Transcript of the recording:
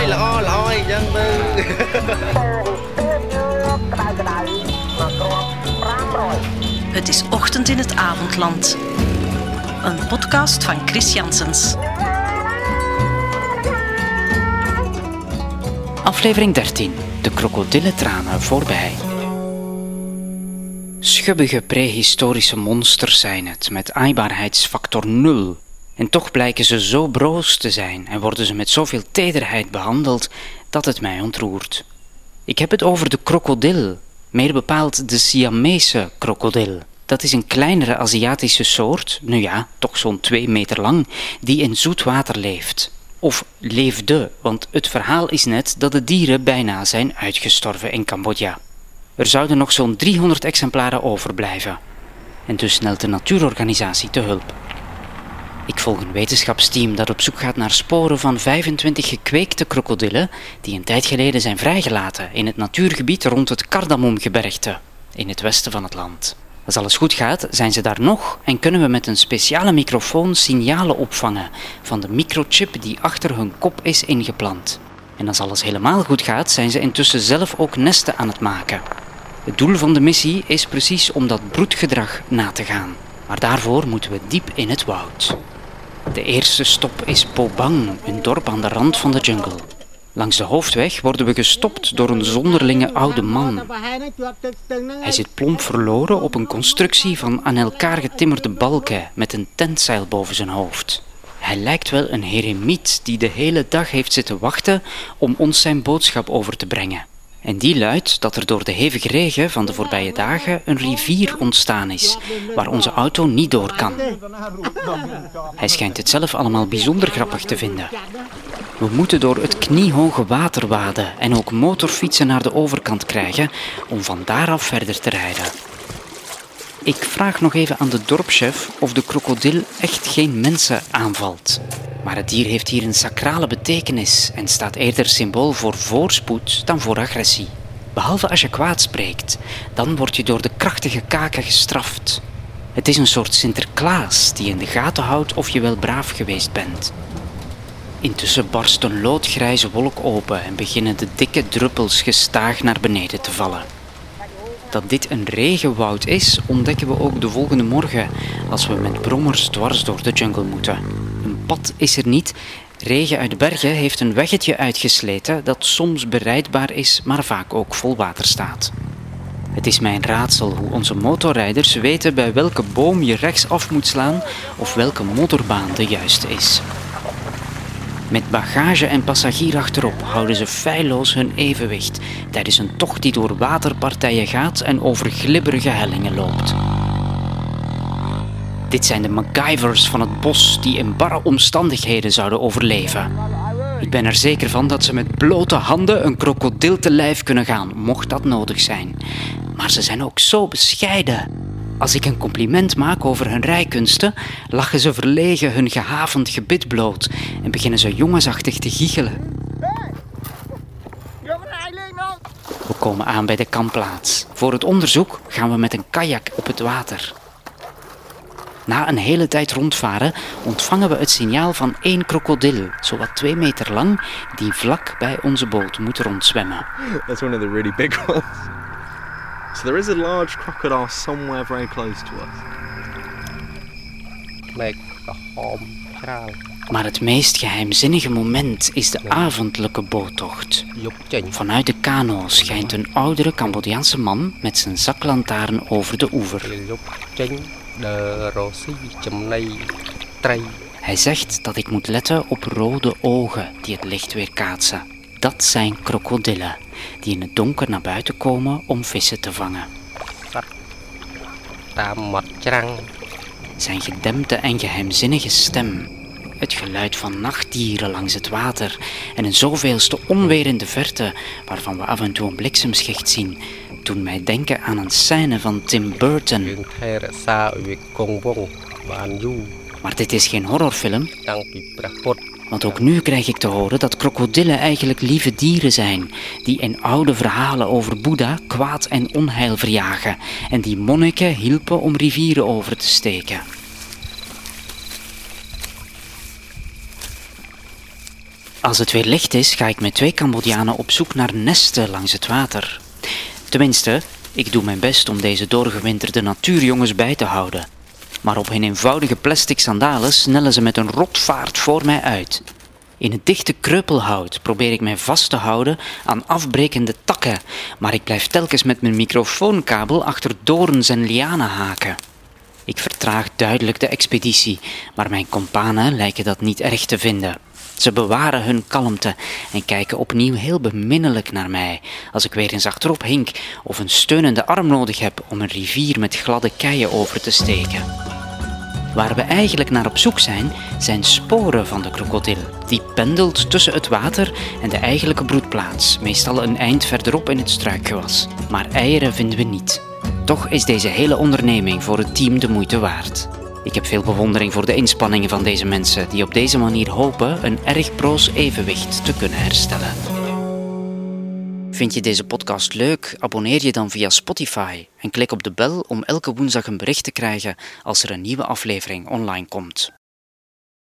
យល្អល្អអញ្ចឹងទៅ Het is ochtend in het avondland. Een podcast van Chris Janssens. Aflevering 13. De krokodillentranen voorbij. Schubbige prehistorische monsters zijn het, met aaibaarheidsfactor 0. en toch blijken ze zo broos te zijn en worden ze met zoveel tederheid behandeld dat het mij ontroert. Ik heb het over de krokodil, meer bepaald de Siamese krokodil. Dat is een kleinere Aziatische soort, nu ja, toch zo'n 2 meter lang, die in zoet water leeft. Of leefde, want het verhaal is net dat de dieren bijna zijn uitgestorven in Cambodja. Er zouden nog zo'n 300 exemplaren overblijven. En dus snelt de natuurorganisatie te hulp. Ik volg een wetenschapsteam dat op zoek gaat naar sporen van 25 gekweekte krokodillen die een tijd geleden zijn vrijgelaten in het natuurgebied rond het Cardamomgebergte in het westen van het land. Als alles goed gaat, zijn ze daar nog en kunnen we met een speciale microfoon signalen opvangen van de microchip die achter hun kop is ingeplant. En als alles helemaal goed gaat, zijn ze intussen zelf ook nesten aan het maken. Het doel van de missie is precies om dat broedgedrag na te gaan. Maar daarvoor moeten we diep in het woud. De eerste stop is Pobang, een dorp aan de rand van de jungle. Langs de hoofdweg worden we gestopt door een zonderlinge oude man. Hij zit plomp verloren op een constructie van aan elkaar getimmerde balken met een tentzeil boven zijn hoofd. Hij lijkt wel een heremiet die de hele dag heeft zitten wachten om ons zijn boodschap over te brengen. En die luidt dat er door de hevige regen van de voorbije dagen een rivier ontstaan is, waar onze auto niet door kan. Hij schijnt het zelf allemaal bijzonder grappig te vinden. We moeten door het kniehoge water waden en ook motorfietsen naar de overkant krijgen om van daaraf verder te rijden. Ik vraag nog even aan de dorpschef of de krokodil echt geen mensen aanvalt. Maar het dier heeft hier een sacrale betekenis en staat eerder symbool voor voorspoed dan voor agressie. Behalve als je kwaad spreekt, dan word je door de krachtige kaken gestraft. Het is een soort Sinterklaas die in de gaten houdt of je wel braaf geweest bent. Intussen barst een loodgrijze wolk open en beginnen de dikke druppels gestaag naar beneden te vallen. Dat dit een regenwoud is, ontdekken we ook de volgende morgen als we met brommers dwars door de jungle moeten. Een pad is er niet. Regen uit bergen heeft een weggetje uitgesleten dat soms bereidbaar is, maar vaak ook vol water staat. Het is mijn raadsel hoe onze motorrijders weten bij welke boom je rechtsaf moet slaan of welke motorbaan de juiste is. Met bagage en passagier achterop houden ze feilloos hun evenwicht tijdens een tocht die door waterpartijen gaat en over glibberige hellingen loopt. Dit zijn de MacGyvers van het bos die in barre omstandigheden zouden overleven. Ik ben er zeker van dat ze met blote handen een krokodil te lijf kunnen gaan, mocht dat nodig zijn. Maar ze zijn ook zo bescheiden. Als ik een compliment maak over hun rijkunsten, lachen ze verlegen hun gehavend gebit bloot en beginnen ze jongensachtig te giechelen. We komen aan bij de kampplaats. Voor het onderzoek gaan we met een kajak op het water. Na een hele tijd rondvaren ontvangen we het signaal van één krokodil, zowat twee meter lang, die vlak bij onze boot moet rondzwemmen. That's one of the really big ones. So there is a large crocodile somewhere very close to us. Maar het meest geheimzinnige moment is de avondelijke boottocht. Vanuit de kano schijnt een oudere Cambodjaanse man met zijn zaklantaarn over de oever. Hij zegt dat ik moet letten op rode ogen die het licht weerkaatsen. Dat zijn krokodillen, die in het donker naar buiten komen om vissen te vangen. Zijn gedempte en geheimzinnige stem, het geluid van nachtdieren langs het water en een zoveelste onweer in de verte, waarvan we af en toe een bliksemschicht zien, doen mij denken aan een scène van Tim Burton. Maar dit is geen horrorfilm want ook nu krijg ik te horen dat krokodillen eigenlijk lieve dieren zijn, die in oude verhalen over Boeddha kwaad en onheil verjagen en die monniken hielpen om rivieren over te steken. Als het weer licht is, ga ik met twee Cambodjanen op zoek naar nesten langs het water. Tenminste, ik doe mijn best om deze doorgewinterde natuurjongens bij te houden. Maar op hun eenvoudige plastic sandalen snellen ze met een rotvaart voor mij uit. In het dichte kreupelhout probeer ik mij vast te houden aan afbrekende takken, maar ik blijf telkens met mijn microfoonkabel achter dorens en lianen haken. Ik vertraag duidelijk de expeditie, maar mijn kompanen lijken dat niet erg te vinden. Ze bewaren hun kalmte en kijken opnieuw heel beminnelijk naar mij als ik weer eens achterop hink of een steunende arm nodig heb om een rivier met gladde keien over te steken. Waar we eigenlijk naar op zoek zijn, zijn sporen van de krokodil. Die pendelt tussen het water en de eigenlijke broedplaats, meestal een eind verderop in het struikgewas. Maar eieren vinden we niet. Toch is deze hele onderneming voor het team de moeite waard. Ik heb veel bewondering voor de inspanningen van deze mensen die op deze manier hopen een erg broos evenwicht te kunnen herstellen. Vind je deze podcast leuk? Abonneer je dan via Spotify en klik op de bel om elke woensdag een bericht te krijgen als er een nieuwe aflevering online komt.